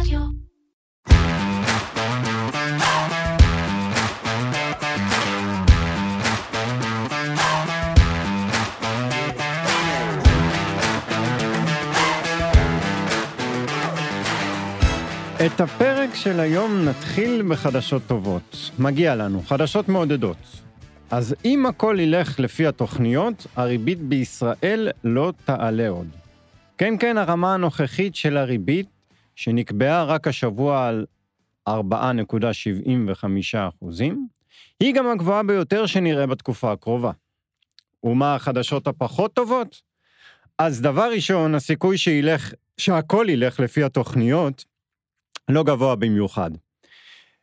רדיו. את הפרק של היום נתחיל בחדשות טובות. מגיע לנו, חדשות מעודדות. אז אם הכל ילך לפי התוכניות, הריבית בישראל לא תעלה עוד. כן, כן, הרמה הנוכחית של הריבית, שנקבעה רק השבוע על 4.75 אחוזים, היא גם הגבוהה ביותר שנראה בתקופה הקרובה. ומה החדשות הפחות טובות? אז דבר ראשון, הסיכוי שילך, שהכל ילך לפי התוכניות, לא גבוה במיוחד.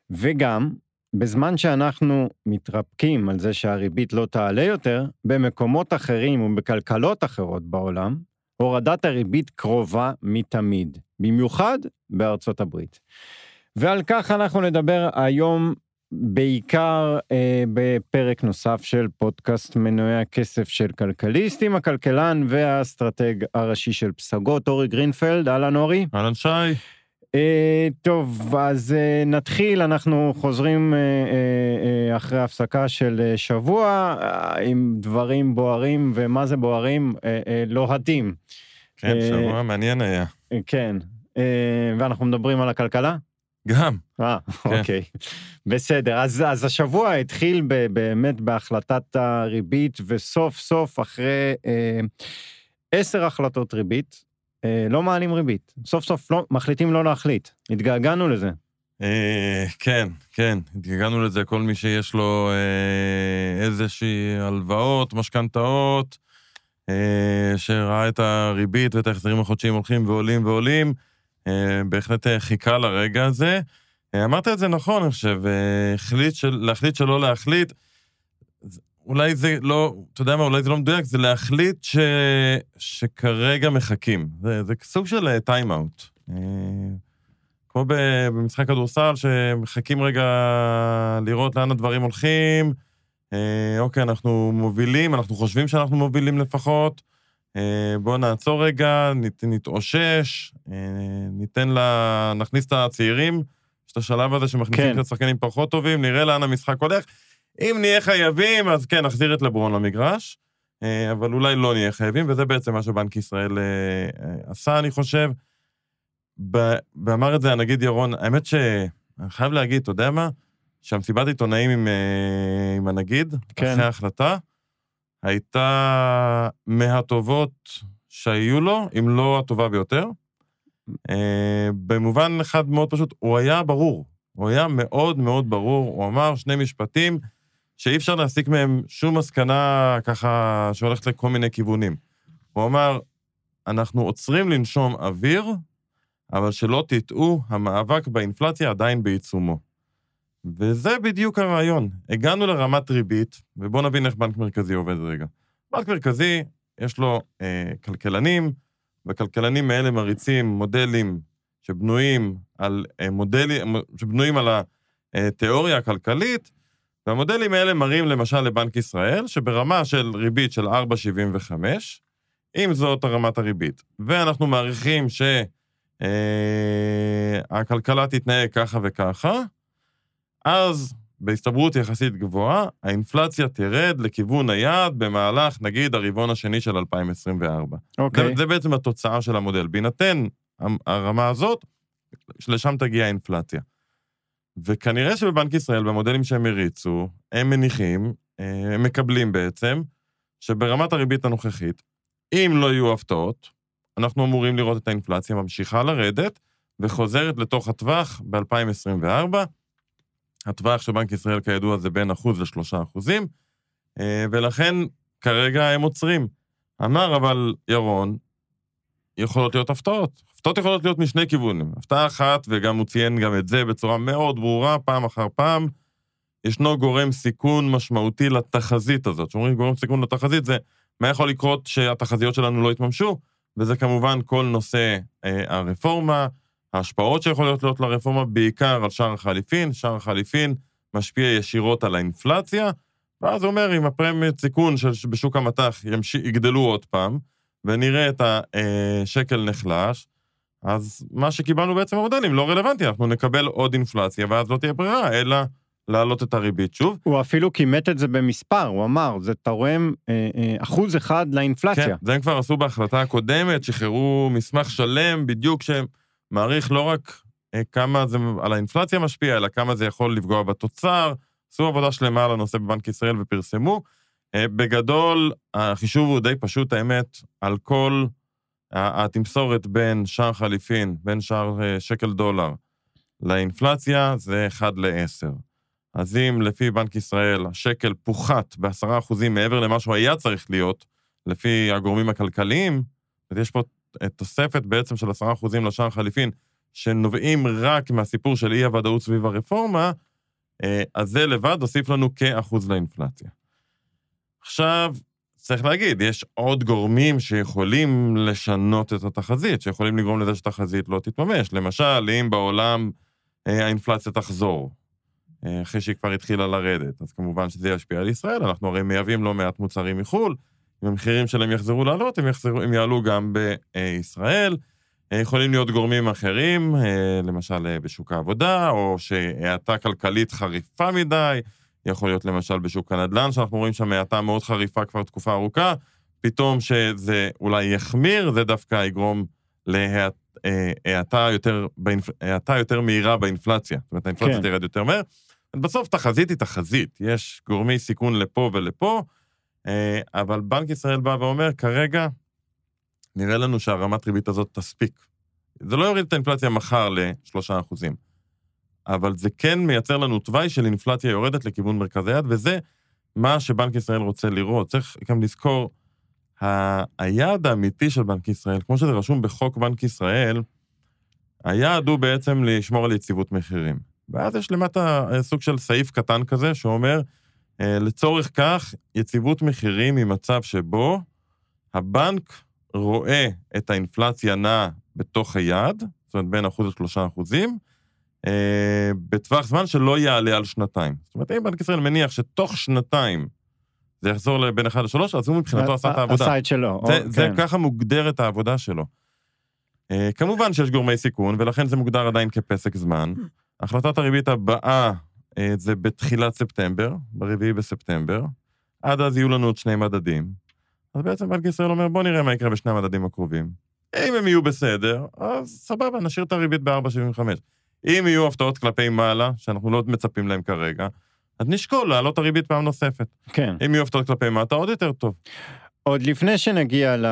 וגם, בזמן שאנחנו מתרפקים על זה שהריבית לא תעלה יותר, במקומות אחרים ובכלכלות אחרות בעולם, הורדת הריבית קרובה מתמיד, במיוחד בארצות הברית. ועל כך אנחנו נדבר היום בעיקר אה, בפרק נוסף של פודקאסט מנועי הכסף של כלכליסט, עם הכלכלן והאסטרטג הראשי של פסגות, אורי גרינפלד. אהלן אורי. אהלן שי. אה, טוב, אז אה, נתחיל, אנחנו חוזרים אה, אה, אה, אחרי הפסקה של אה, שבוע אה, עם דברים בוערים, ומה זה בוערים? אה, אה, לוהטים. כן, אה, שבוע מעניין היה. אה, כן, ואנחנו מדברים על הכלכלה? גם. אה, אוקיי. בסדר, אז, אז השבוע התחיל ב, באמת בהחלטת הריבית, וסוף סוף אחרי אה, עשר החלטות ריבית, אה, לא מעלים ריבית. סוף סוף לא, מחליטים לא להחליט. התגעגענו לזה. אה, כן, כן, התגעגענו לזה, כל מי שיש לו אה, איזושהי הלוואות, משכנתאות, אה, שראה את הריבית ואת ההחזרים החודשיים הולכים ועולים ועולים, אה, בהחלט אה, חיכה לרגע הזה. אה, אמרת את זה נכון, אני חושב, אה, להחליט שלא להחליט, אולי זה לא, אתה יודע מה, אולי זה לא מדויק, זה להחליט ש, שכרגע מחכים. זה, זה סוג של טיים-אאוט. כמו במשחק כדורסל, שמחכים רגע לראות לאן הדברים הולכים. אה, אוקיי, אנחנו מובילים, אנחנו חושבים שאנחנו מובילים לפחות. אה, בואו נעצור רגע, נת, נתאושש, אה, ניתן לה, נכניס את הצעירים. יש את השלב הזה שמכניסים כן. את השחקנים פחות טובים, נראה לאן המשחק הולך. אם נהיה חייבים, אז כן, נחזיר את לברון למגרש, אה, אבל אולי לא נהיה חייבים, וזה בעצם מה שבנק ישראל עשה, אני חושב. ואמר את זה הנגיד ירון, האמת שאני חייב להגיד, אתה יודע מה? שהמסיבת עיתונאים עם, עם הנגיד, כן. אחרי ההחלטה, הייתה מהטובות שהיו לו, אם לא הטובה ביותר. אה, במובן אחד מאוד פשוט, הוא היה ברור. הוא היה מאוד מאוד ברור, הוא אמר שני משפטים שאי אפשר להסיק מהם שום מסקנה ככה שהולכת לכל מיני כיוונים. הוא אמר, אנחנו עוצרים לנשום אוויר, אבל שלא תטעו, המאבק באינפלציה עדיין בעיצומו. וזה בדיוק הרעיון. הגענו לרמת ריבית, ובואו נבין איך בנק מרכזי עובד רגע. בנק מרכזי, יש לו אה, כלכלנים, והכלכלנים האלה מריצים מודלים שבנויים על אה, מודלים, שבנויים על התיאוריה הכלכלית, והמודלים האלה מראים למשל לבנק ישראל, שברמה של ריבית של 4.75, אם זאת רמת הריבית, ואנחנו מעריכים שהכלכלה תתנהג ככה וככה, אז בהסתברות יחסית גבוהה, האינפלציה תרד לכיוון היעד במהלך, נגיד, הרבעון השני של 2024. אוקיי. זה, זה בעצם התוצאה של המודל. בהינתן הרמה הזאת, לשם תגיע האינפלציה. וכנראה שבבנק ישראל, במודלים שהם הריצו, הם מניחים, אה, הם מקבלים בעצם, שברמת הריבית הנוכחית, אם לא יהיו הפתעות, אנחנו אמורים לראות את האינפלציה ממשיכה לרדת וחוזרת לתוך הטווח ב-2024. הטווח של בנק ישראל, כידוע, זה בין אחוז לשלושה אחוזים, אה, ולכן כרגע הם עוצרים. אמר אבל ירון, יכולות להיות הפתעות. הפתעות יכולות להיות משני כיוונים. הפתעה אחת, וגם הוא ציין גם את זה בצורה מאוד ברורה, פעם אחר פעם, ישנו גורם סיכון משמעותי לתחזית הזאת. כשאומרים גורם סיכון לתחזית, זה מה יכול לקרות שהתחזיות שלנו לא יתממשו, וזה כמובן כל נושא אה, הרפורמה, ההשפעות שיכולות להיות לרפורמה, בעיקר על שער החליפין. שער החליפין משפיע ישירות על האינפלציה, ואז הוא אומר, אם הפרמיית סיכון של, בשוק המטח ימש... יגדלו עוד פעם, ונראה את השקל נחלש, אז מה שקיבלנו בעצם במודלים לא רלוונטי, אנחנו נקבל עוד אינפלציה, ואז לא תהיה ברירה, אלא להעלות את הריבית שוב. הוא אפילו כימת את זה במספר, הוא אמר, זה תורם אה, אה, אחוז אחד לאינפלציה. כן, זה הם כבר עשו בהחלטה הקודמת, שחררו מסמך שלם בדיוק שמעריך לא רק אה, כמה זה על האינפלציה משפיע, אלא כמה זה יכול לפגוע בתוצר. עשו עבודה שלמה על הנושא בבנק ישראל ופרסמו. אה, בגדול, החישוב הוא די פשוט, האמת, על כל התמסורת בין שער חליפין, בין שער אה, שקל דולר לאינפלציה, זה 1 ל-10. אז אם לפי בנק ישראל השקל פוחת ב-10% מעבר למה שהוא היה צריך להיות, לפי הגורמים הכלכליים, אז יש פה תוספת בעצם של 10% לשער חליפין, שנובעים רק מהסיפור של אי-הוודאות סביב הרפורמה, אה, אז זה לבד הוסיף לנו כאחוז לאינפלציה. עכשיו, צריך להגיד, יש עוד גורמים שיכולים לשנות את התחזית, שיכולים לגרום לזה שתחזית לא תתממש. למשל, אם בעולם אה, האינפלציה תחזור, אה, אחרי שהיא כבר התחילה לרדת, אז כמובן שזה ישפיע על ישראל, אנחנו הרי מייבאים לא מעט מוצרים מחו"ל, אם המחירים שלהם יחזרו לעלות, הם, יחזרו, הם יעלו גם בישראל. יכולים להיות גורמים אחרים, למשל בשוק העבודה, או שהאטה כלכלית חריפה מדי, יכול להיות למשל בשוק הנדל"ן, שאנחנו רואים שם האטה מאוד חריפה כבר תקופה ארוכה, פתאום שזה אולי יחמיר, זה דווקא יגרום להאטה יותר, יותר מהירה באינפלציה. זאת אומרת, האינפלציה כן. תרד יותר מהר. בסוף תחזית היא תחזית, יש גורמי סיכון לפה ולפה, אה, אבל בנק ישראל בא ואומר, כרגע נראה לנו שהרמת ריבית הזאת תספיק. זה לא יוריד את האינפלציה מחר ל-3%. אבל זה כן מייצר לנו תוואי של אינפלציה יורדת לכיוון מרכז היד, וזה מה שבנק ישראל רוצה לראות. צריך גם לזכור, היעד האמיתי של בנק ישראל, כמו שזה רשום בחוק בנק ישראל, היעד הוא בעצם לשמור על יציבות מחירים. ואז יש למטה אה, סוג של סעיף קטן כזה שאומר, אה, לצורך כך, יציבות מחירים היא מצב שבו הבנק רואה את האינפלציה נעה בתוך היעד, זאת אומרת בין אחוז לשלושה אחוזים, אה, בטווח זמן שלא יעלה על שנתיים. זאת אומרת, אם בנק ישראל מניח שתוך שנתיים זה יחזור לבין 1 ל-3, אז הוא מבחינתו עשה את העבודה. עשה את שלו. זה, או, זה כן. ככה מוגדרת העבודה שלו. אה, כמובן שיש גורמי סיכון, ולכן זה מוגדר עדיין כפסק זמן. החלטת הריבית הבאה אה, זה בתחילת ספטמבר, ברביעי בספטמבר. עד אז יהיו לנו עוד שני מדדים. אז בעצם בנק ישראל אומר, בוא נראה מה יקרה בשני המדדים הקרובים. אם הם יהיו בסדר, אז סבבה, נשאיר את הריבית ב-4.75. אם יהיו הפתעות כלפי מעלה, שאנחנו לא מצפים להם כרגע, אז נשקול להעלות הריבית פעם נוספת. כן. אם יהיו הפתעות כלפי מטה, עוד יותר טוב. עוד לפני שנגיע ל...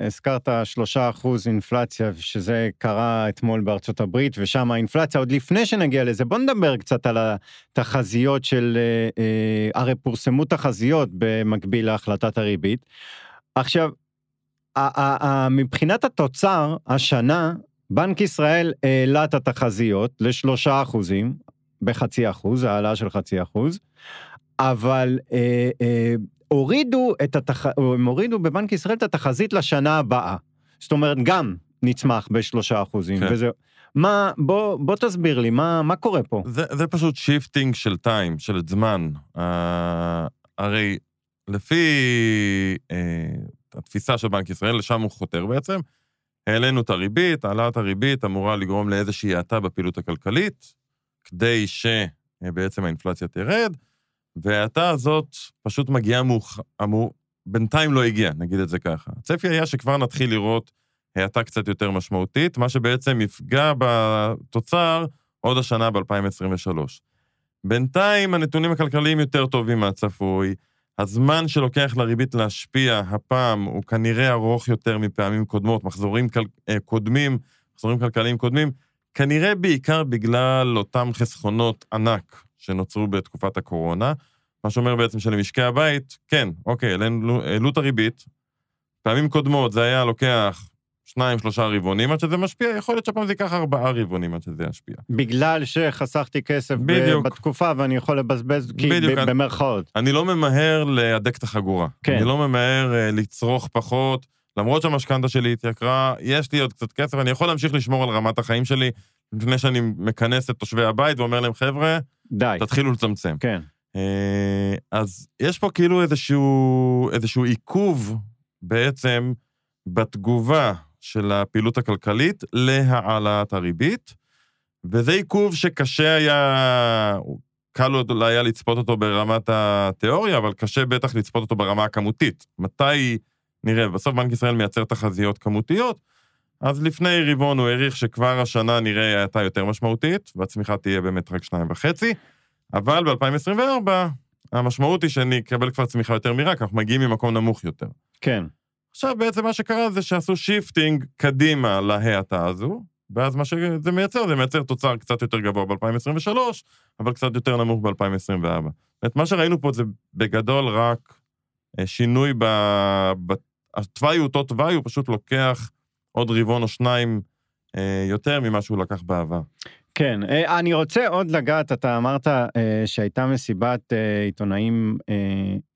הזכרת שלושה אחוז אינפלציה, שזה קרה אתמול בארצות הברית, ושם האינפלציה, עוד לפני שנגיע לזה, בוא נדבר קצת על התחזיות של... אה, אה, הרי פורסמו תחזיות במקביל להחלטת הריבית. עכשיו, מבחינת התוצר, השנה, בנק ישראל העלה את התחזיות לשלושה אחוזים, בחצי אחוז, העלאה של חצי אחוז, אבל אה, הורידו את התח... הם הורידו בבנק ישראל את התחזית לשנה הבאה. זאת אומרת, גם נצמח בשלושה אחוזים, כן. וזה... מה, בוא, בוא תסביר לי, מה, מה קורה פה? זה, זה פשוט shifting של time, של זמן. Uh, הרי לפי uh, התפיסה של בנק ישראל, לשם הוא חותר בעצם, העלינו את הריבית, העלאת הריבית אמורה לגרום לאיזושהי האטה בפעילות הכלכלית, כדי שבעצם האינפלציה תרד, וההאטה הזאת פשוט מגיעה מאוחר, אמור, בינתיים לא הגיעה, נגיד את זה ככה. הצפי היה שכבר נתחיל לראות האטה קצת יותר משמעותית, מה שבעצם יפגע בתוצר עוד השנה ב-2023. בינתיים הנתונים הכלכליים יותר טובים מהצפוי, הזמן שלוקח לריבית להשפיע הפעם הוא כנראה ארוך יותר מפעמים קודמות, מחזורים כל... אה, קודמים, מחזורים כלכליים קודמים, כנראה בעיקר בגלל אותם חסכונות ענק שנוצרו בתקופת הקורונה, מה שאומר בעצם שלמשקי הבית, כן, אוקיי, העלו את הריבית, פעמים קודמות זה היה לוקח שניים, שלושה רבעונים עד שזה משפיע, יכול להיות שהפעם זה ייקח ארבעה רבעונים עד שזה ישפיע. בגלל שחסכתי כסף בדיוק. בתקופה ואני יכול לבזבז, כי בדיוק, ב- במרכאות. אני לא ממהר להדק את החגורה. כן. אני לא ממהר uh, לצרוך פחות, למרות שהמשכנתה שלי התייקרה, יש לי עוד קצת כסף, אני יכול להמשיך לשמור על רמת החיים שלי, לפני שאני מכנס את תושבי הבית ואומר להם, חבר'ה, די. תתחילו לצמצם. כן. Uh, אז יש פה כאילו איזשהו, איזשהו עיכוב בעצם בתגובה של הפעילות הכלכלית להעלאת הריבית, וזה עיכוב שקשה היה, קל עוד היה לצפות אותו ברמת התיאוריה, אבל קשה בטח לצפות אותו ברמה הכמותית. מתי נראה? בסוף בנק ישראל מייצר תחזיות כמותיות, אז לפני רבעון הוא העריך שכבר השנה נראה האטה יותר משמעותית, והצמיחה תהיה באמת רק שניים וחצי, אבל ב-2024 המשמעות היא שאני אקבל כבר צמיחה יותר כי אנחנו מגיעים ממקום נמוך יותר. כן. עכשיו בעצם מה שקרה זה שעשו shifting קדימה להאטה הזו, ואז מה שזה מייצר, זה מייצר תוצר קצת יותר גבוה ב-2023, אבל קצת יותר נמוך ב-2024. זאת מה שראינו פה זה בגדול רק אה, שינוי. ב... התוואי הוא אותו תוואי, הוא פשוט לוקח עוד רבעון או שניים אה, יותר ממה שהוא לקח בעבר. כן, אה, אני רוצה עוד לגעת, אתה אמרת אה, שהייתה מסיבת אה, עיתונאים,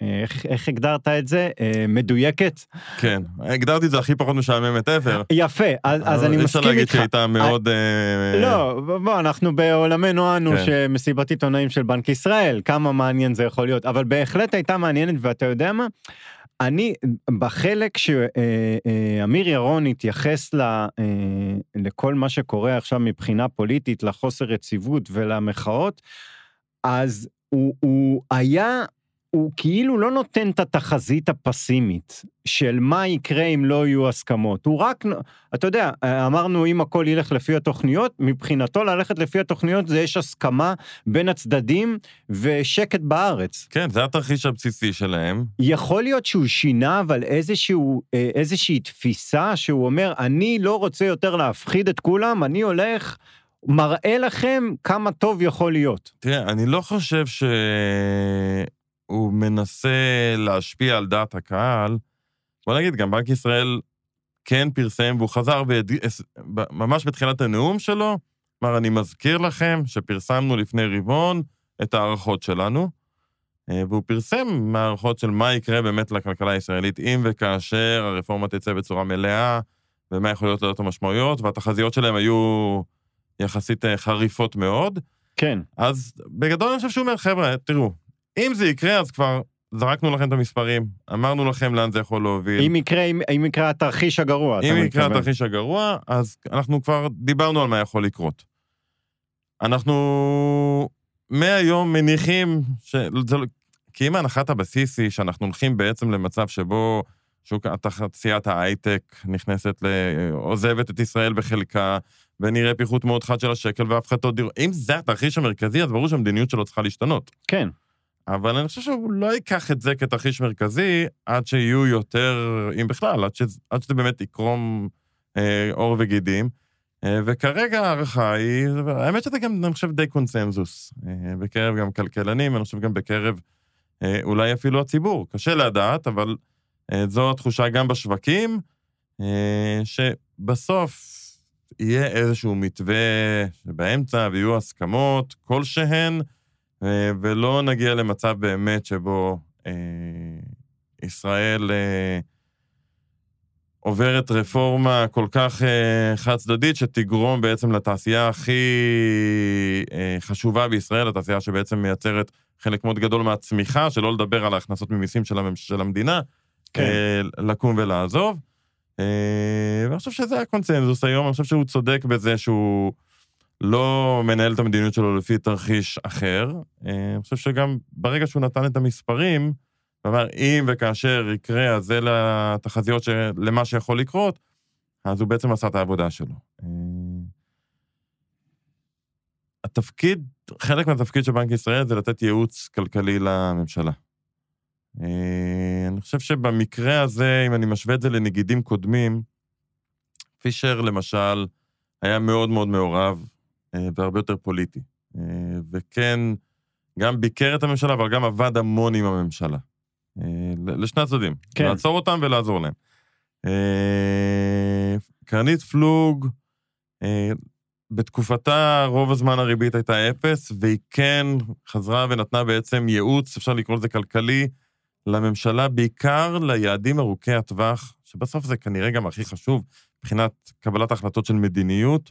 איך, איך הגדרת את זה? מדויקת? כן, הגדרתי את זה הכי פחות משעממת ever. יפה, אז, אז אני מסכים איתך. אפשר להגיד שהייתה מאוד... לא, בוא, אנחנו בעולמנו אנו כן. שמסיבת עיתונאים של בנק ישראל, כמה מעניין זה יכול להיות, אבל בהחלט הייתה מעניינת, ואתה יודע מה? אני, בחלק שאמיר ירון התייחס ל, אה, לכל מה שקורה עכשיו מבחינה פוליטית, לחוסר יציבות ולמחאות, אז הוא, הוא היה הוא כאילו לא נותן את התחזית הפסימית של מה יקרה אם לא יהיו הסכמות. הוא רק, אתה יודע, אמרנו אם הכל ילך לפי התוכניות, מבחינתו ללכת לפי התוכניות זה יש הסכמה בין הצדדים ושקט בארץ. כן, זה התרחיש הבסיסי שלהם. יכול להיות שהוא שינה אבל איזשהו, אה, איזושהי תפיסה שהוא אומר, אני לא רוצה יותר להפחיד את כולם, אני הולך... מראה לכם כמה טוב יכול להיות. תראה, אני לא חושב ש... הוא מנסה להשפיע על דעת הקהל. בוא נגיד, גם בנק ישראל כן פרסם, והוא חזר ממש בתחילת הנאום שלו, אמר, אני מזכיר לכם שפרסמנו לפני רבעון את ההערכות שלנו, אה, והוא פרסם מערכות של מה יקרה באמת לכלכלה הישראלית אם וכאשר הרפורמה תצא בצורה מלאה, ומה יכול להיות להיות המשמעויות, והתחזיות שלהם היו יחסית אה, חריפות מאוד. כן. אז בגדול אני חושב שהוא אומר, חבר'ה, תראו, אם זה יקרה, אז כבר זרקנו לכם את המספרים, אמרנו לכם לאן זה יכול להוביל. אם יקרה, אם, אם יקרה התרחיש הגרוע. אם יקרה התרחיש הגרוע, אז אנחנו כבר דיברנו על מה יכול לקרות. אנחנו מהיום מניחים, שזה, לא- כי אם הנחת הבסיס היא שאנחנו הולכים בעצם למצב שבו שוק, תעשיית ההייטק נכנסת, ל... עוזבת את ישראל בחלקה, ונראה פיחות מאוד חד של השקל והפחתות דירות. אם זה התרחיש המרכזי, אז ברור שהמדיניות שלו צריכה להשתנות. כן. אבל אני חושב שהוא לא ייקח את זה כתרחיש מרכזי עד שיהיו יותר, אם בכלל, עד, ש, עד שזה באמת יקרום אה, וגידים. אה, וכרגע ההערכה היא, האמת שזה גם, אני חושב, די קונסנזוס. אה, בקרב גם כלכלנים, אני חושב גם בקרב אה, אולי אפילו הציבור. קשה לדעת, אבל אה, זו התחושה גם בשווקים, אה, שבסוף יהיה איזשהו מתווה באמצע ויהיו הסכמות כלשהן. אה, ולא נגיע למצב באמת שבו אה, ישראל אה, עוברת רפורמה כל כך אה, חד-צדדית, שתגרום בעצם לתעשייה הכי אה, חשובה בישראל, התעשייה שבעצם מייצרת חלק מאוד גדול מהצמיחה, שלא לדבר על ההכנסות ממיסים של, הממש, של המדינה, כן. אה, לקום ולעזוב. אה, ואני חושב שזה הקונצנזוס היום, אני חושב שהוא צודק בזה שהוא... לא מנהל את המדיניות שלו לפי תרחיש אחר. אה, אני חושב שגם ברגע שהוא נתן את המספרים, ואמר, אם וכאשר יקרה, אז זה לתחזיות של... למה שיכול לקרות, אז הוא בעצם עשה את העבודה שלו. אה, התפקיד, חלק מהתפקיד של בנק ישראל זה לתת ייעוץ כלכלי לממשלה. אה, אני חושב שבמקרה הזה, אם אני משווה את זה לנגידים קודמים, פישר למשל היה מאוד מאוד מעורב והרבה יותר פוליטי. אה, וכן, גם ביקר את הממשלה, אבל גם עבד המון עם הממשלה. אה, לשני הצדדים. כן. לעצור אותם ולעזור להם. קרנית פלוג, בתקופתה רוב הזמן הריבית הייתה אפס, והיא כן חזרה ונתנה בעצם ייעוץ, אפשר לקרוא לזה כלכלי, לממשלה, בעיקר ליעדים ארוכי הטווח, שבסוף זה כנראה גם הכי חשוב מבחינת קבלת החלטות של מדיניות.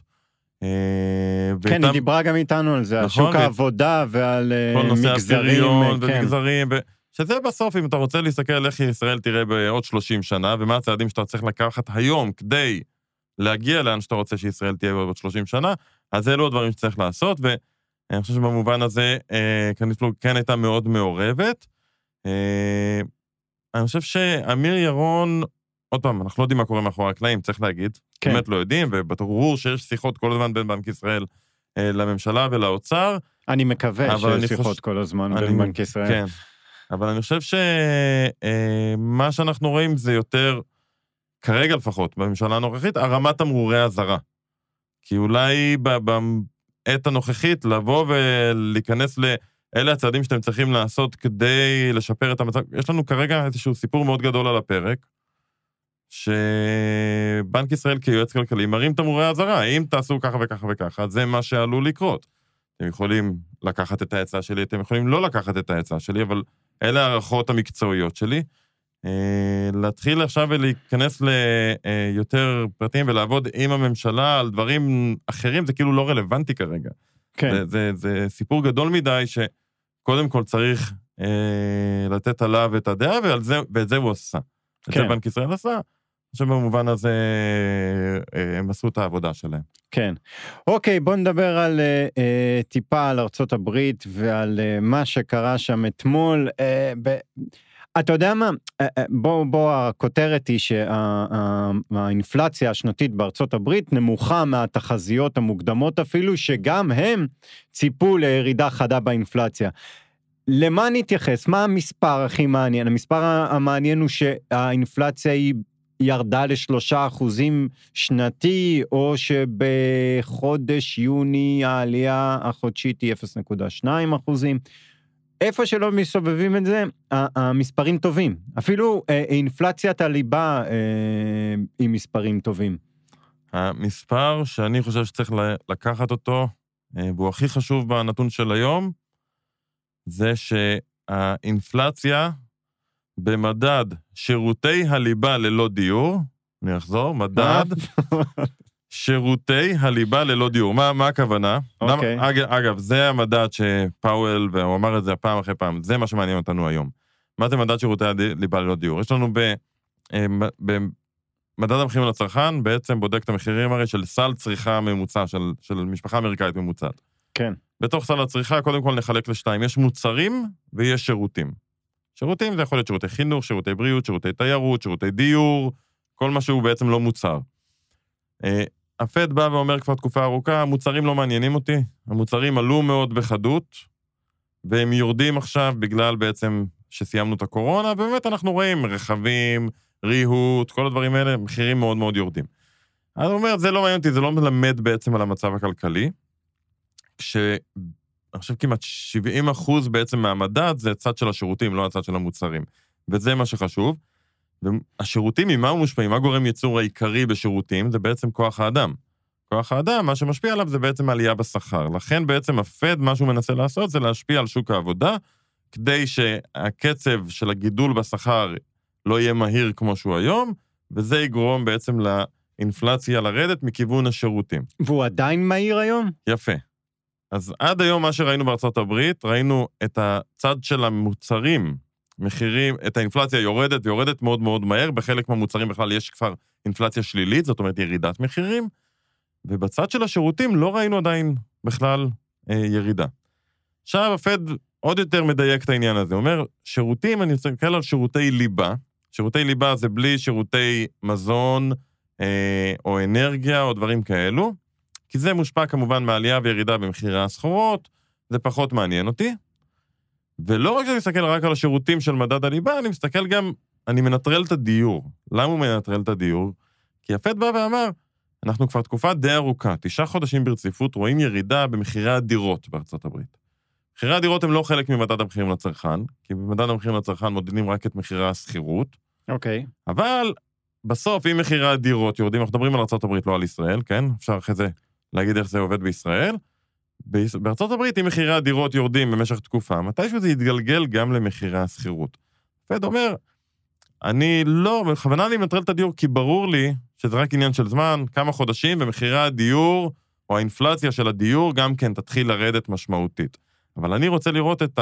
אה, כן, היא דיברה גם איתנו על זה, על נכון, שוק העבודה ועל אה, מגזרים. הפריון כן. ומגזרים, שזה בסוף, אם אתה רוצה להסתכל על איך ישראל תראה בעוד 30 שנה, ומה הצעדים שאתה צריך לקחת היום כדי להגיע לאן שאתה רוצה שישראל תהיה בעוד 30 שנה, אז אלו הדברים שצריך לעשות, ואני חושב שבמובן הזה אה, קניפלוג כן הייתה מאוד מעורבת. אה, אני חושב שאמיר ירון, עוד פעם, אנחנו לא יודעים מה קורה מאחורי הקלעים, צריך להגיד. כן. באמת לא יודעים, וברור שיש שיחות כל הזמן בין בנק ישראל אה, לממשלה ולאוצר. אני מקווה אבל אני שיש שיחות חוש- כל הזמן אני- בין בנק ישראל. כן. אבל אני חושב שמה שאנחנו רואים זה יותר, כרגע לפחות, בממשלה הנוכחית, הרמת תמרורי אזהרה. כי אולי בעת הנוכחית לבוא ולהיכנס ל... אלה הצעדים שאתם צריכים לעשות כדי לשפר את המצב. יש לנו כרגע איזשהו סיפור מאוד גדול על הפרק, שבנק ישראל כיועץ כלכלי מרים תמרורי אזהרה, אם תעשו ככה וככה וככה, זה מה שעלול לקרות. אתם יכולים לקחת את העצה שלי, אתם יכולים לא לקחת את העצה שלי, אבל אלה הערכות המקצועיות שלי. אה, להתחיל עכשיו ולהיכנס ליותר פרטים ולעבוד עם הממשלה על דברים אחרים, זה כאילו לא רלוונטי כרגע. כן. זה, זה, זה סיפור גדול מדי, שקודם כל צריך אה, לתת עליו את הדעה, ועל זה, ואת זה הוא עשה. את כן. זה בנק ישראל עשה. אני חושב במובן הזה אה, הם עשו את העבודה שלהם. כן. אוקיי, בוא נדבר על אה, אה, טיפה על ארצות הברית ועל אה, מה שקרה שם אתמול. אה, ב... אתה יודע מה? אה, אה, בוא, בוא, הכותרת היא שהאינפלציה השנתית בארצות הברית נמוכה מהתחזיות המוקדמות אפילו, שגם הם ציפו לירידה חדה באינפלציה. למה נתייחס? מה המספר הכי מעניין? המספר המעניין הוא שהאינפלציה היא ירדה לשלושה אחוזים שנתי, או שבחודש יוני העלייה החודשית היא 0.2 אחוזים. איפה שלא מסובבים את זה, המספרים טובים. אפילו אה, אינפלציית הליבה אה, היא מספרים טובים. המספר שאני חושב שצריך לקחת אותו, אה, והוא הכי חשוב בנתון של היום, זה שהאינפלציה במדד שירותי הליבה ללא דיור, אני אחזור, מדד שירותי הליבה ללא דיור. מה, מה הכוונה? אוקיי. למה, אגב, אגב, זה המדד שפאוול, והוא אמר את זה פעם אחרי פעם, זה מה שמעניין אותנו היום. מה זה מדד שירותי הליבה ללא דיור? יש לנו ב... אה, המחירים לצרכן בעצם בודק את המחירים הרי של סל צריכה ממוצע, של, של משפחה אמריקאית ממוצעת. כן. בתוך סל הצריכה, קודם כל נחלק לשתיים. יש מוצרים ויש שירותים. שירותים זה יכול להיות שירותי חינוך, שירותי בריאות, שירותי תיירות, שירותי דיור, כל מה שהוא בעצם לא מוצר. אה, הפד בא ואומר כבר תקופה ארוכה, המוצרים לא מעניינים אותי, המוצרים עלו מאוד בחדות, והם יורדים עכשיו בגלל בעצם שסיימנו את הקורונה, ובאמת אנחנו רואים רכבים, ריהוט, כל הדברים האלה, מחירים מאוד מאוד יורדים. אז הוא אומר, זה לא מעניין אותי, זה לא מלמד בעצם על המצב הכלכלי, כש... אני חושב כמעט 70 אחוז בעצם מהמדד זה הצד של השירותים, לא הצד של המוצרים. וזה מה שחשוב. והשירותים, ממה הם מושפעים? מה גורם ייצור העיקרי בשירותים? זה בעצם כוח האדם. כוח האדם, מה שמשפיע עליו זה בעצם עלייה בשכר. לכן בעצם הפד, מה שהוא מנסה לעשות זה להשפיע על שוק העבודה, כדי שהקצב של הגידול בשכר לא יהיה מהיר כמו שהוא היום, וזה יגרום בעצם לאינפלציה לרדת מכיוון השירותים. והוא עדיין מהיר היום? יפה. אז עד היום מה שראינו בארצות הברית, ראינו את הצד של המוצרים, מחירים, את האינפלציה יורדת ויורדת מאוד מאוד מהר, בחלק מהמוצרים בכלל יש כבר אינפלציה שלילית, זאת אומרת ירידת מחירים, ובצד של השירותים לא ראינו עדיין בכלל אה, ירידה. עכשיו הפד עוד יותר מדייק את העניין הזה, הוא אומר, שירותים, אני מסתכל על שירותי ליבה, שירותי ליבה זה בלי שירותי מזון אה, או אנרגיה או דברים כאלו, כי זה מושפע כמובן מעלייה וירידה במחירי הסחורות, זה פחות מעניין אותי. ולא רק שאני מסתכל רק על השירותים של מדד הליבה, אני מסתכל גם, אני מנטרל את הדיור. למה הוא מנטרל את הדיור? כי הפד בא ואמר, אנחנו כבר תקופה די ארוכה, תשעה חודשים ברציפות, רואים ירידה במחירי הדירות בארצות הברית. מחירי הדירות הם לא חלק ממדד המחירים לצרכן, כי במדד המחירים לצרכן מודדים רק את מחירי השכירות, אוקיי. אבל בסוף, אם מחירי הדירות יורדים, אנחנו מדברים על ארה"ב, לא על ישראל, כן? אפשר אחרי זה להגיד איך זה עובד בישראל. ביש- בארצות הברית, אם מחירי הדירות יורדים במשך תקופה, מתישהו זה יתגלגל גם למחירי השכירות. פד אומר, אני לא, בכוונה אני מנטרל את הדיור, כי ברור לי שזה רק עניין של זמן, כמה חודשים, ומחירי הדיור, או האינפלציה של הדיור, גם כן תתחיל לרדת משמעותית. אבל אני רוצה לראות את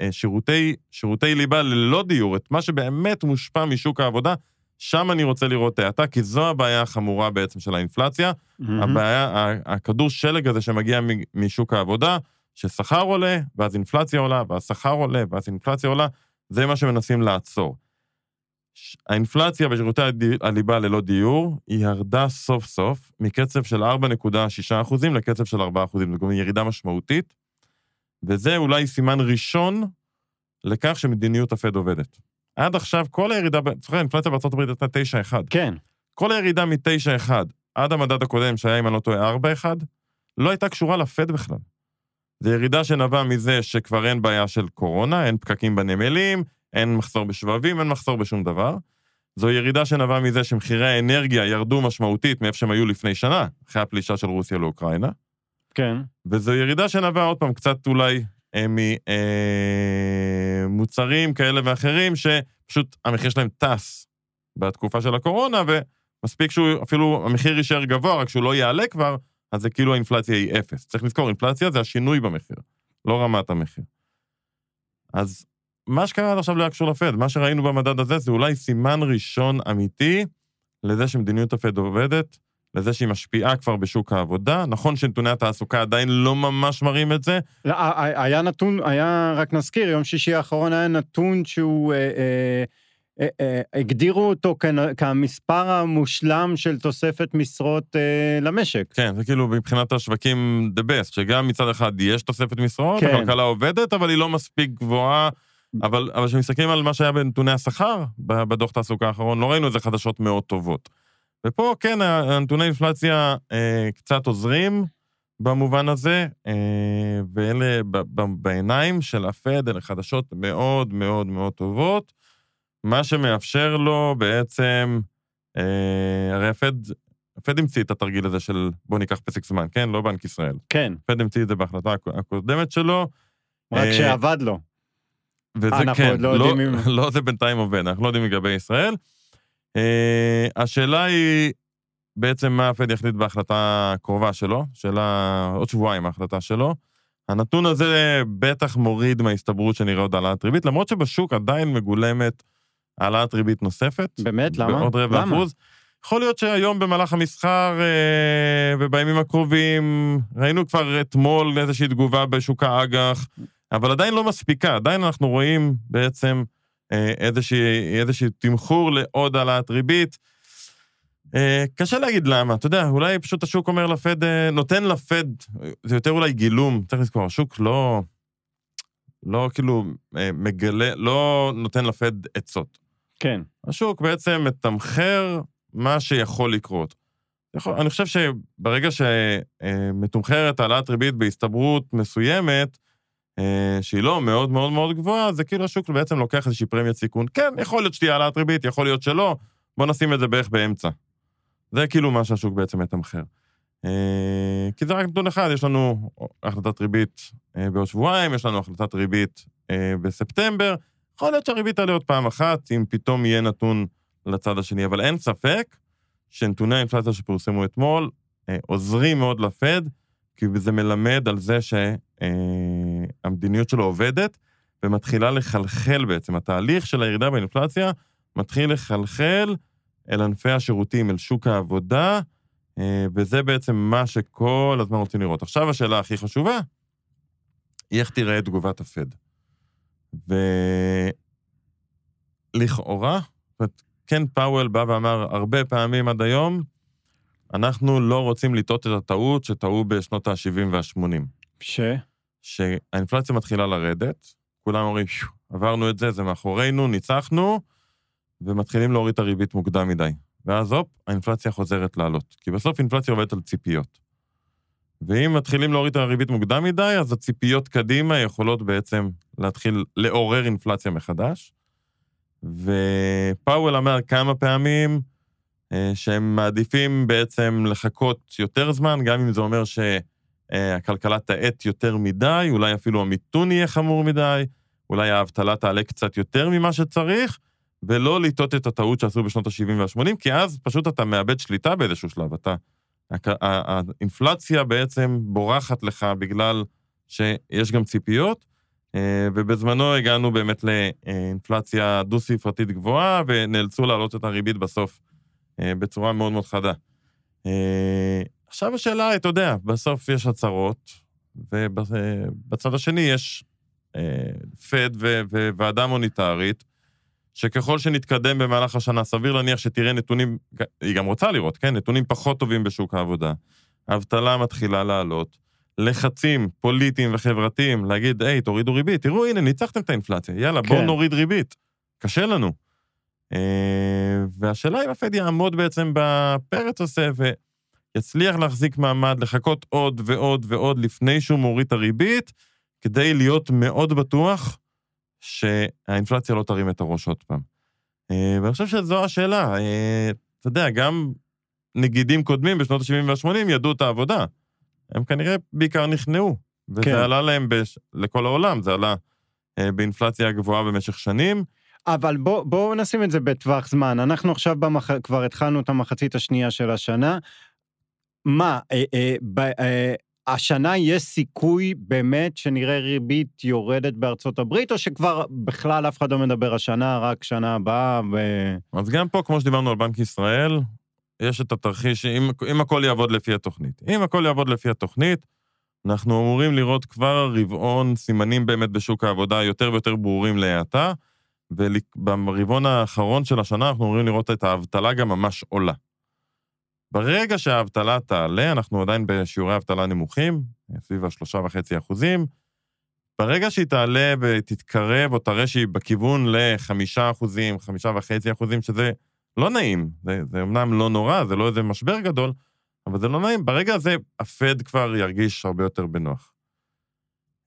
השירותי, שירותי ליבה ללא דיור, את מה שבאמת מושפע משוק העבודה, שם אני רוצה לראות האטה, כי זו הבעיה החמורה בעצם של האינפלציה. מהמם. הבעיה, הכדור שלג הזה שמגיע משוק העבודה, ששכר עולה, ואז אינפלציה עולה, ואז שכר עולה, ואז אינפלציה עולה, זה מה שמנסים לעצור. האינפלציה בשירותי הליבה ללא דיור, היא ירדה סוף סוף מקצב של 4.6% לקצב של 4%, זאת אומרת ירידה משמעותית, וזה אולי סימן ראשון לכך שמדיניות הפד עובדת. עד עכשיו כל הירידה, זוכר, האינפלציה בארצות הברית הייתה 9.1. כן, כל הירידה מ-9.1 עד המדד הקודם, שהיה, אם אני לא טועה, 4.1, לא הייתה קשורה לפד בכלל. זו ירידה שנבעה מזה שכבר אין בעיה של קורונה, אין פקקים בנמלים, אין מחסור בשבבים, אין מחסור בשום דבר. זו ירידה שנבעה מזה שמחירי האנרגיה ירדו משמעותית מאיפה שהם היו לפני שנה, אחרי הפלישה של רוסיה לאוקראינה. כן. וזו ירידה שנבעה עוד פעם קצת אולי ממוצרים כאלה ואחרים, שפשוט המחיר שלהם טס בתקופה של הקורונה, ומספיק שהוא, אפילו המחיר יישאר גבוה, רק שהוא לא יעלה כבר, אז זה כאילו האינפלציה היא אפס. צריך לזכור, אינפלציה זה השינוי במחיר, לא רמת המחיר. אז מה שקרה עד עכשיו לא היה קשור לפד, מה שראינו במדד הזה זה אולי סימן ראשון אמיתי לזה שמדיניות הפד עובדת, לזה שהיא משפיעה כבר בשוק העבודה. נכון שנתוני התעסוקה עדיין לא ממש מראים את זה, לא, היה נתון, היה, רק נזכיר, יום שישי האחרון היה נתון שהוא, אה, אה, אה, אה, הגדירו אותו כמספר המושלם של תוספת משרות אה, למשק. כן, זה כאילו מבחינת השווקים the best, שגם מצד אחד יש תוספת משרות, כן. הכלכלה עובדת, אבל היא לא מספיק גבוהה. אבל כשמסתכלים על מה שהיה בנתוני השכר בדוח תעסוקה האחרון, לא ראינו איזה חדשות מאוד טובות. ופה כן, הנתוני אינפלציה אה, קצת עוזרים במובן הזה, אה, ואלה ב- ב- בעיניים של הפד, אלה חדשות מאוד מאוד מאוד טובות, מה שמאפשר לו בעצם, אה, הרי הפד, הפד המציא את התרגיל הזה של בוא ניקח פסק זמן, כן? לא בנק ישראל. כן, הפד המציא את זה בהחלטה הקו- הקודמת שלו, רק אה, שעבד לו. וזה אנחנו כן, לא לא, אם- לא זה בינתיים עובד, אנחנו לא יודעים לגבי ישראל. Uh, השאלה היא בעצם מה הפד יחליט בהחלטה הקרובה שלו, שאלה עוד שבועיים ההחלטה שלו. הנתון הזה בטח מוריד מההסתברות שנראה עוד העלאת ריבית, למרות שבשוק עדיין מגולמת העלאת ריבית נוספת. באמת? למה? בעוד רבע למה? אחוז. יכול להיות שהיום במהלך המסחר אה, ובימים הקרובים, ראינו כבר אתמול איזושהי תגובה בשוק האג"ח, אבל עדיין לא מספיקה, עדיין אנחנו רואים בעצם אה, איזשהו תמחור לעוד העלאת ריבית. אה, קשה להגיד למה, אתה יודע, אולי פשוט השוק אומר לפד, אה, נותן לפד, זה יותר אולי גילום, צריך לזכור, השוק לא, לא כאילו אה, מגלה, לא נותן לפד עצות. כן. השוק בעצם מתמחר מה שיכול לקרות. יכול, אני חושב שברגע שמתומחרת העלאת ריבית בהסתברות מסוימת, אה, שהיא לא מאוד מאוד מאוד גבוהה, זה כאילו השוק בעצם לוקח איזושהי פרמיית סיכון. כן, יכול להיות שתהיה העלאת ריבית, יכול להיות שלא, בוא נשים את זה בערך באמצע. זה כאילו מה שהשוק בעצם מתמחר. אה, כי זה רק נתון אחד, יש לנו החלטת ריבית אה, בעוד שבועיים, יש לנו החלטת ריבית אה, בספטמבר, יכול להיות שהריבית תעלה עוד פעם אחת, אם פתאום יהיה נתון לצד השני, אבל אין ספק שנתוני האינפלציה שפורסמו אתמול אה, עוזרים מאוד לפד, כי זה מלמד על זה שהמדיניות שלו עובדת, ומתחילה לחלחל בעצם. התהליך של הירידה באינפלציה מתחיל לחלחל אל ענפי השירותים, אל שוק העבודה, אה, וזה בעצם מה שכל הזמן רוצים לראות. עכשיו השאלה הכי חשובה, היא איך תיראה תגובת הפד. ולכאורה, כן פאוול בא ואמר הרבה פעמים עד היום, אנחנו לא רוצים לטעות את הטעות שטעו בשנות ה-70 וה-80. ש? שהאינפלציה מתחילה לרדת, כולם אומרים, "שו, עברנו את זה, זה מאחורינו, ניצחנו, ומתחילים להוריד את הריבית מוקדם מדי. ואז הופ, האינפלציה חוזרת לעלות. כי בסוף אינפלציה עובדת על ציפיות. ואם מתחילים להוריד את הריבית מוקדם מדי, אז הציפיות קדימה יכולות בעצם להתחיל לעורר אינפלציה מחדש. ופאוול אמר כמה פעמים אה, שהם מעדיפים בעצם לחכות יותר זמן, גם אם זה אומר שהכלכלה תאט יותר מדי, אולי אפילו המיתון יהיה חמור מדי, אולי האבטלה תעלה קצת יותר ממה שצריך, ולא לטעות את הטעות שעשו בשנות ה-70 וה-80, כי אז פשוט אתה מאבד שליטה באיזשהו שלב. אתה, האינפלציה בעצם בורחת לך בגלל שיש גם ציפיות, אה, ובזמנו הגענו באמת לאינפלציה דו-ספרתית גבוהה, ונאלצו להעלות את הריבית בסוף אה, בצורה מאוד מאוד חדה. אה, עכשיו השאלה, אתה יודע, בסוף יש הצהרות, ובצד השני יש פד וועדה מוניטרית, שככל שנתקדם במהלך השנה, סביר להניח שתראה נתונים, היא גם רוצה לראות, כן? נתונים פחות טובים בשוק העבודה. האבטלה מתחילה לעלות. לחצים פוליטיים וחברתיים, להגיד, היי, תורידו ריבית, תראו, הנה, ניצחתם את האינפלציה, יאללה, בואו כן. נוריד ריבית. קשה לנו. אה, והשאלה אם הפד יעמוד בעצם בפרץ הזה ויצליח להחזיק מעמד, לחכות עוד ועוד ועוד לפני שהוא מוריד את הריבית, כדי להיות מאוד בטוח שהאינפלציה לא תרים את הראש עוד פעם. אה, ואני חושב שזו השאלה. אה, אתה יודע, גם נגידים קודמים בשנות ה-70 וה-80 ידעו את העבודה. הם כנראה בעיקר נכנעו. וזה כן. עלה להם בש... לכל העולם, זה עלה אה, באינפלציה גבוהה במשך שנים. אבל בואו בוא נשים את זה בטווח זמן. אנחנו עכשיו במח... כבר התחלנו את המחצית השנייה של השנה. מה, אה, אה, ב, אה, השנה יש סיכוי באמת שנראה ריבית יורדת בארצות הברית, או שכבר בכלל אף אחד לא מדבר השנה, רק שנה הבאה? ו... אז גם פה, כמו שדיברנו על בנק ישראל, יש את התרחיש, אם, אם הכל יעבוד לפי התוכנית. אם הכל יעבוד לפי התוכנית, אנחנו אמורים לראות כבר רבעון סימנים באמת בשוק העבודה יותר ויותר ברורים להאטה, וברבעון האחרון של השנה אנחנו אמורים לראות את האבטלה גם ממש עולה. ברגע שהאבטלה תעלה, אנחנו עדיין בשיעורי אבטלה נמוכים, סביב השלושה וחצי אחוזים, ברגע שהיא תעלה ותתקרב או תראה שהיא בכיוון לחמישה אחוזים, חמישה וחצי אחוזים, שזה לא נעים. זה, זה אמנם לא נורא, זה לא איזה משבר גדול, אבל זה לא נעים. ברגע הזה הפד כבר ירגיש הרבה יותר בנוח.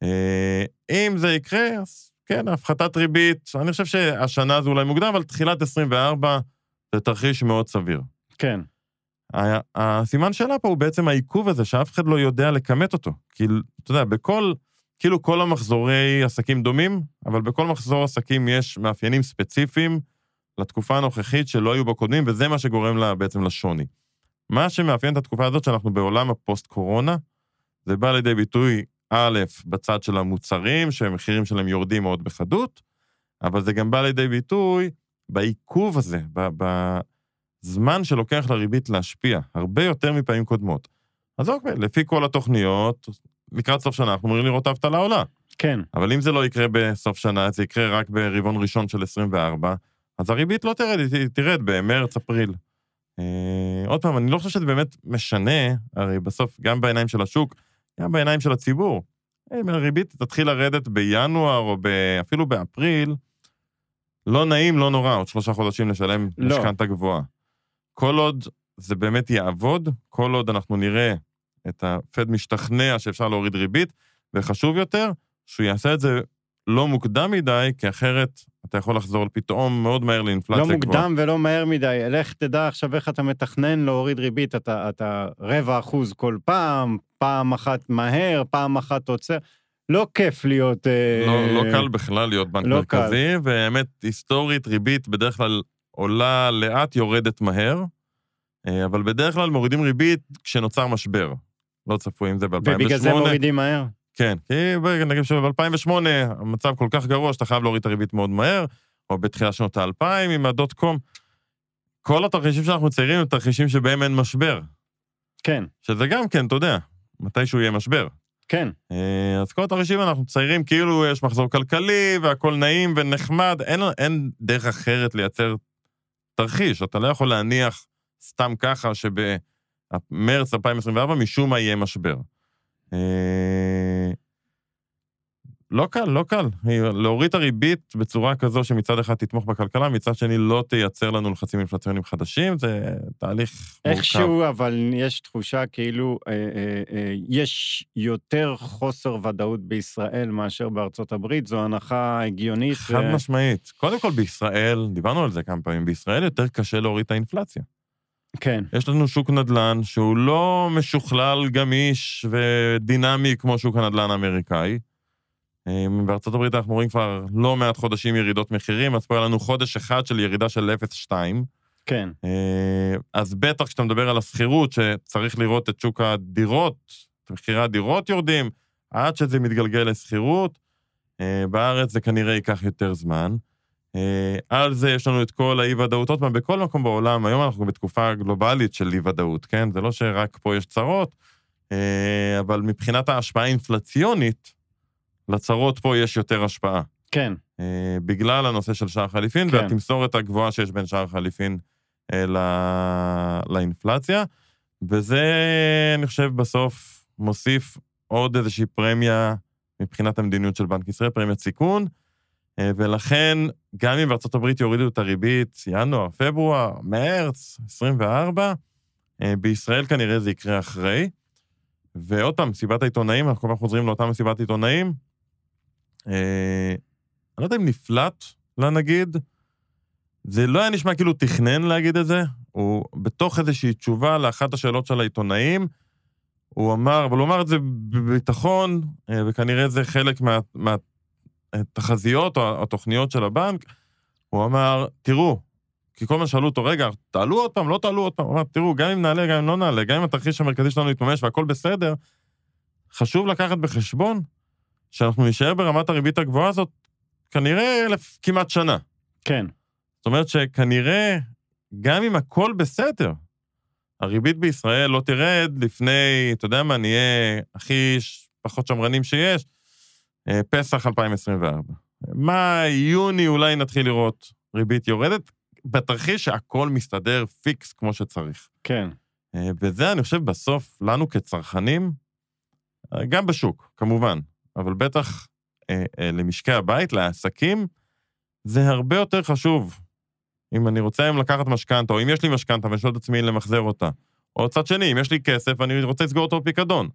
אה, אם זה יקרה, אז כן, הפחתת ריבית, אני חושב שהשנה זה אולי מוקדם, אבל תחילת 24 זה תרחיש מאוד סביר. כן. הסימן שאלה פה הוא בעצם העיכוב הזה, שאף אחד לא יודע לכמת אותו. כי, אתה יודע, בכל, כאילו כל המחזורי עסקים דומים, אבל בכל מחזור עסקים יש מאפיינים ספציפיים, לתקופה הנוכחית שלא היו בקודמים, וזה מה שגורם לה בעצם לשוני. מה שמאפיין את התקופה הזאת, שאנחנו בעולם הפוסט-קורונה, זה בא לידי ביטוי, א', בצד של המוצרים, שהמחירים שלהם יורדים מאוד בחדות, אבל זה גם בא לידי ביטוי בעיכוב הזה, בזמן שלוקח לריבית להשפיע, הרבה יותר מפעמים קודמות. אז אוקיי, לפי כל התוכניות, לקראת סוף שנה אנחנו אמורים לראות האבטלה עולה. כן. אבל אם זה לא יקרה בסוף שנה, זה יקרה רק ברבעון ראשון של 24, אז הריבית לא תרד, היא תרד במרץ-אפריל. אה, עוד פעם, אני לא חושב שזה באמת משנה, הרי בסוף, גם בעיניים של השוק, גם בעיניים של הציבור. אם הריבית תתחיל לרדת בינואר או אפילו באפריל, לא נעים, לא נורא, עוד שלושה חודשים לשלם לא. משכנתה גבוהה. כל עוד זה באמת יעבוד, כל עוד אנחנו נראה את הפד משתכנע שאפשר להוריד ריבית, וחשוב יותר, שהוא יעשה את זה לא מוקדם מדי, כי אחרת אתה יכול לחזור פתאום מאוד מהר לאינפלציה גבוהה. לא מוקדם ולא מהר מדי. לך תדע עכשיו איך אתה מתכנן להוריד ריבית. אתה, אתה רבע אחוז כל פעם, פעם אחת מהר, פעם אחת עוצר. לא כיף להיות... לא, אה, לא קל בכלל להיות בנק לא מרכזי, קל. והאמת, היסטורית, ריבית בדרך כלל עולה לאט, יורדת מהר, אה, אבל בדרך כלל מורידים ריבית כשנוצר משבר. לא צפוי אם זה ב-2008. ובגלל זה מורידים מהר? כן, כי נגיד שב-2008 המצב כל כך גרוע שאתה חייב להוריד את הריבית מאוד מהר, או בתחילת שנות האלפיים עם הדוט קום. כל התרחישים שאנחנו מציירים הם תרחישים שבהם אין משבר. כן. שזה גם כן, אתה יודע, מתישהו יהיה משבר. כן. אה, אז כל התרחישים אנחנו מציירים כאילו יש מחזור כלכלי והכול נעים ונחמד, אין, אין דרך אחרת לייצר תרחיש. אתה לא יכול להניח סתם ככה שבמרץ 2024 משום מה יהיה משבר. לא קל, לא קל. להוריד את הריבית בצורה כזו שמצד אחד תתמוך בכלכלה, מצד שני לא תייצר לנו לחצים אינפלציוניים חדשים, זה תהליך מורכב. איכשהו, אבל יש תחושה כאילו אה, אה, אה, יש יותר חוסר ודאות בישראל מאשר בארצות הברית, זו הנחה הגיונית. חד ו... משמעית. קודם כל בישראל, דיברנו על זה כמה פעמים, בישראל יותר קשה להוריד את האינפלציה. כן. יש לנו שוק נדל"ן שהוא לא משוכלל, גמיש ודינמי כמו שוק הנדל"ן האמריקאי. אמ, בארצות הברית אנחנו רואים כבר לא מעט חודשים ירידות מחירים, אז פה היה לנו חודש אחד של ירידה של 0.2. כן. אה, אז בטח כשאתה מדבר על השכירות, שצריך לראות את שוק הדירות, מחירי הדירות יורדים, עד שזה מתגלגל לשכירות. אה, בארץ זה כנראה ייקח יותר זמן. על זה יש לנו את כל האי-ודאות. עוד פעם, בכל מקום בעולם, היום אנחנו בתקופה גלובלית של אי-ודאות, כן? זה לא שרק פה יש צרות, אבל מבחינת ההשפעה האינפלציונית, לצרות פה יש יותר השפעה. כן. אה, בגלל הנושא של שער חליפין, כן. והתמסורת הגבוהה שיש בין שער חליפין אה, ל- לאינפלציה, וזה, אני חושב, בסוף מוסיף עוד איזושהי פרמיה מבחינת המדיניות של בנק ישראל, פרמיית סיכון, אה, ולכן, גם אם הברית יורידו את הריבית ינואר, פברואר, מרץ, 24, אה, בישראל כנראה זה יקרה אחרי. ועוד פעם, מסיבת העיתונאים, אנחנו כל פעם חוזרים לאותה מסיבת עיתונאים. אה, אני לא יודע אם נפלט לנגיד, זה לא היה נשמע כאילו תכנן להגיד את זה, הוא בתוך איזושהי תשובה לאחת השאלות של העיתונאים, הוא אמר, אבל הוא אמר את זה בביטחון, אה, וכנראה זה חלק מה- מהתחזיות או התוכניות של הבנק, הוא אמר, תראו, כי כל הזמן שאלו אותו, רגע, תעלו עוד פעם, לא תעלו עוד פעם, הוא אמר, תראו, גם אם נעלה, גם אם לא נעלה, גם אם התרחיש המרכזי שלנו יתממש והכל בסדר, חשוב לקחת בחשבון שאנחנו נישאר ברמת הריבית הגבוהה הזאת כנראה אלף, כמעט שנה. כן. זאת אומרת שכנראה, גם אם הכל בסדר, הריבית בישראל לא תרד לפני, אתה יודע מה, נהיה הכי פחות שמרנים שיש, אה, פסח 2024. מאי, יוני אולי נתחיל לראות ריבית יורדת, בתרחיש שהכל מסתדר פיקס כמו שצריך. כן. אה, וזה, אני חושב, בסוף, לנו כצרכנים, אה, גם בשוק, כמובן, אבל בטח אה, אה, למשקי הבית, לעסקים, זה הרבה יותר חשוב. אם אני רוצה היום לקחת משכנתה, או אם יש לי משכנתה ואני שואל את עצמי למחזר אותה. או צד שני, אם יש לי כסף ואני רוצה לסגור אותו בפיקדון.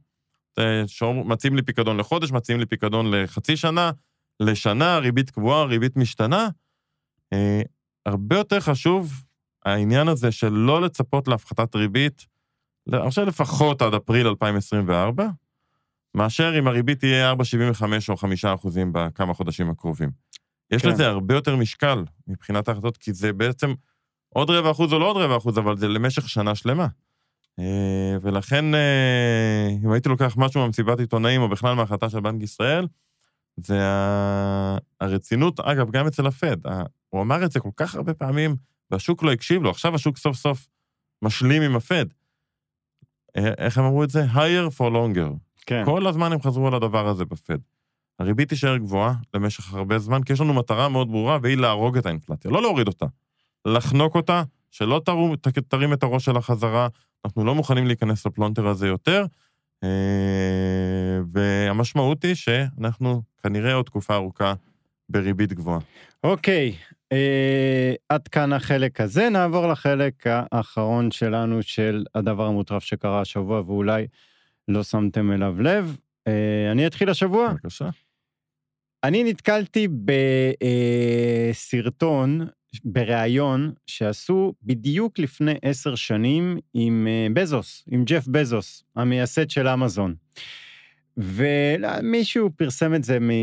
מציעים לי פיקדון לחודש, מציעים לי פיקדון לחצי שנה, לשנה, ריבית קבועה, ריבית משתנה. אה, הרבה יותר חשוב העניין הזה של לא לצפות להפחתת ריבית, אני חושב לפחות עד אפריל 2024, מאשר אם הריבית תהיה 4.75 או 5 אחוזים בכמה חודשים הקרובים. יש כן. לזה הרבה יותר משקל מבחינת ההחלטות, כי זה בעצם עוד רבע אחוז או לא עוד רבע אחוז, אבל זה למשך שנה שלמה. אה, ולכן, אה, אם הייתי לוקח משהו מהמסיבת עיתונאים, או בכלל מההחלטה של בנק ישראל, זה הרצינות, אגב, גם אצל הפד. הוא אמר את זה כל כך הרבה פעמים, והשוק לא הקשיב לו, עכשיו השוק סוף סוף משלים עם הפד. אה, איך הם אמרו את זה? higher for longer. כן. כל הזמן הם חזרו על הדבר הזה בפד. הריבית תישאר גבוהה למשך הרבה זמן, כי יש לנו מטרה מאוד ברורה, והיא להרוג את האינפלציה, לא להוריד אותה. לחנוק אותה, שלא תרו, ת, תרים את הראש שלה חזרה, אנחנו לא מוכנים להיכנס לפלונטר הזה יותר, אה, והמשמעות היא שאנחנו כנראה עוד תקופה ארוכה בריבית גבוהה. אוקיי, אה, עד כאן החלק הזה, נעבור לחלק האחרון שלנו של הדבר המוטרף שקרה השבוע ואולי לא שמתם אליו לב. אה, אני אתחיל השבוע. בבקשה. אני נתקלתי בסרטון, בריאיון, שעשו בדיוק לפני עשר שנים עם אה, בזוס, עם ג'ף בזוס, המייסד של אמזון. ומישהו פרסם את זה מ, אה,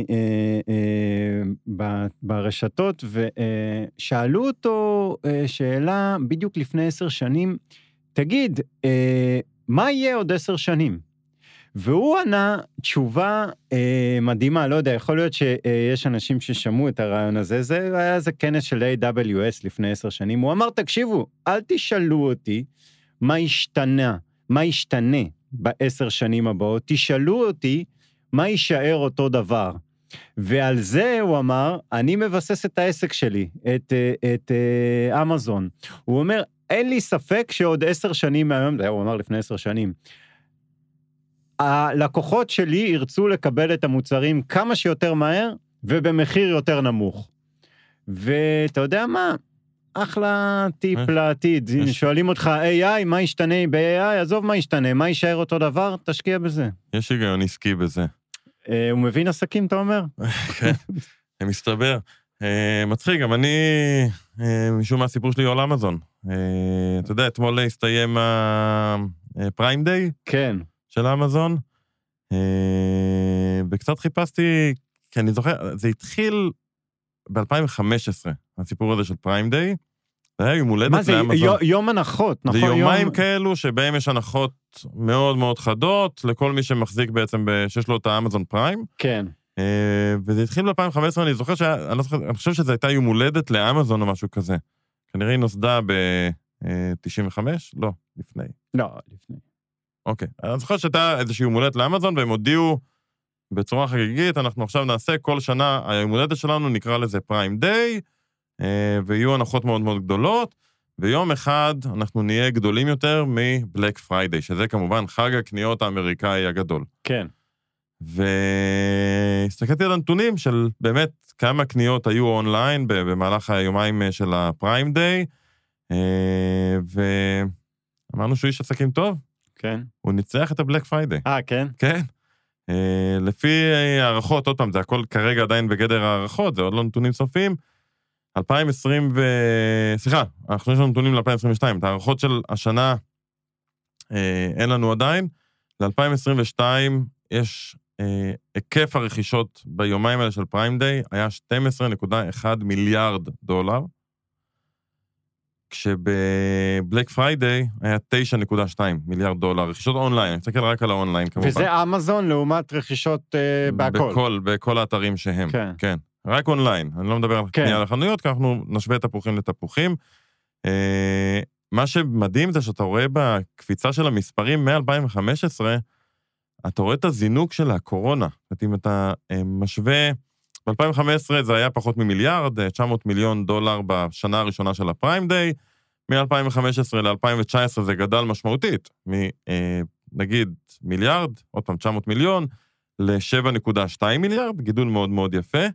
אה, ב- ברשתות, ושאלו אותו אה, שאלה בדיוק לפני עשר שנים, תגיד, אה, מה יהיה עוד עשר שנים? והוא ענה תשובה אה, מדהימה, לא יודע, יכול להיות שיש אנשים ששמעו את הרעיון הזה, זה היה איזה כנס של AWS לפני עשר שנים, הוא אמר, תקשיבו, אל תשאלו אותי מה השתנה, מה ישתנה בעשר שנים הבאות, תשאלו אותי מה יישאר אותו דבר. ועל זה הוא אמר, אני מבסס את העסק שלי, את, אה, את אה, אמזון. הוא אומר, אין לי ספק שעוד עשר שנים מהיום, זה הוא אמר לפני עשר שנים, הלקוחות שלי ירצו לקבל את המוצרים כמה שיותר מהר ובמחיר יותר נמוך. ואתה יודע מה? אחלה טיפ יש- לעתיד. אם יש- שואלים אותך AI, מה ישתנה ב-AI? עזוב מה ישתנה, מה יישאר אותו דבר? תשקיע בזה. יש היגיון עסקי בזה. אה, הוא מבין עסקים, אתה אומר? כן, מסתבר. אה, מצחיק, גם אני, אה, משום מה הסיפור שלי הוא על אמזון. אה, אתה יודע, אתמול הסתיים הפריים דיי כן. של אמזון, אה, וקצת חיפשתי, כי אני זוכר, זה התחיל ב-2015, הסיפור הזה של פריים דיי. זה היה יום הולדת מה זה, לאמזון. יו- יום הנחות, זה נכון? יומיים יום- כאלו שבהם יש הנחות מאוד מאוד חדות לכל מי שמחזיק בעצם, ב- שיש לו את האמזון פריים. כן. אה, וזה התחיל ב-2015, אני זוכר שהיה, אני לא זוכר, אני חושב שזו הייתה יום הולדת לאמזון או משהו כזה. כנראה היא נוסדה ב-95? לא, לפני. לא, לפני. אוקיי. אני זוכר שהייתה איזושהי יום הולדת לאמזון, והם הודיעו בצורה חגיגית, אנחנו עכשיו נעשה כל שנה, היום הולדת שלנו נקרא לזה Prime Day, ויהיו הנחות מאוד מאוד גדולות, ויום אחד אנחנו נהיה גדולים יותר מ Black Friday, שזה כמובן חג הקניות האמריקאי הגדול. כן. והסתכלתי על הנתונים של באמת כמה קניות היו אונליין במהלך היומיים אה, של ה Prime Day, אה, ואמרנו שהוא איש עסקים טוב. כן. הוא ניצח את ה Black Friday. אה, כן? כן. אה, לפי הערכות, עוד פעם, זה הכל כרגע עדיין בגדר הערכות, זה עוד לא נתונים סופיים. 2020 ו... סליחה, אנחנו יש לנו נתונים ל-2022, את הערכות של השנה אין לנו עדיין. ל-2022 יש אה, היקף הרכישות ביומיים האלה של Prime Day היה 12.1 מיליארד דולר, כשב Black Friday היה 9.2 מיליארד דולר, רכישות אונליין, אני מסתכל רק על האונליין כמובן. וזה אמזון לעומת רכישות אה, בהכל. בכל, בכל האתרים שהם, כן. כן. רק אונליין, אני לא מדבר על כן. קנייה לחנויות, כי אנחנו נשווה תפוחים לתפוחים. אה, מה שמדהים זה שאתה רואה בקפיצה של המספרים מ-2015, אתה רואה את הזינוק של הקורונה. זאת אומרת, אם אתה אה, משווה, ב-2015 זה היה פחות ממיליארד, 900 אה, מיליון דולר בשנה הראשונה של הפריים דיי, מ-2015 ל-2019 זה גדל משמעותית, מנגיד אה, מיליארד, עוד פעם 900 מיליון, ל-7.2 מיליארד, גידול מאוד מאוד יפה,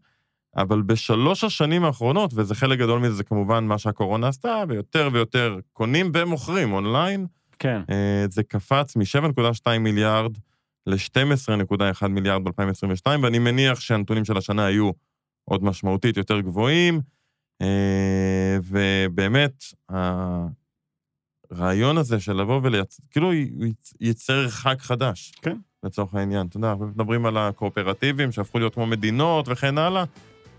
אבל בשלוש השנים האחרונות, וזה חלק גדול מזה, זה כמובן מה שהקורונה עשתה, ויותר ויותר קונים ומוכרים אונליין, כן. זה קפץ מ-7.2 מיליארד ל-12.1 מיליארד ב-2022, ואני מניח שהנתונים של השנה היו עוד משמעותית יותר גבוהים, אה, ובאמת, הרעיון הזה של לבוא ולייצר, כאילו ייצר חג חדש. כן. לצורך העניין. אתה יודע, אנחנו מדברים על הקואופרטיבים שהפכו להיות כמו מדינות וכן הלאה.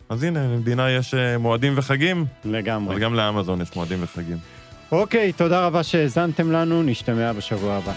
אז הנה, למדינה יש אה, מועדים וחגים. לגמרי. אבל גם לאמזון יש מועדים וחגים. אוקיי, תודה רבה שהאזנתם לנו, נשתמע בשבוע הבא.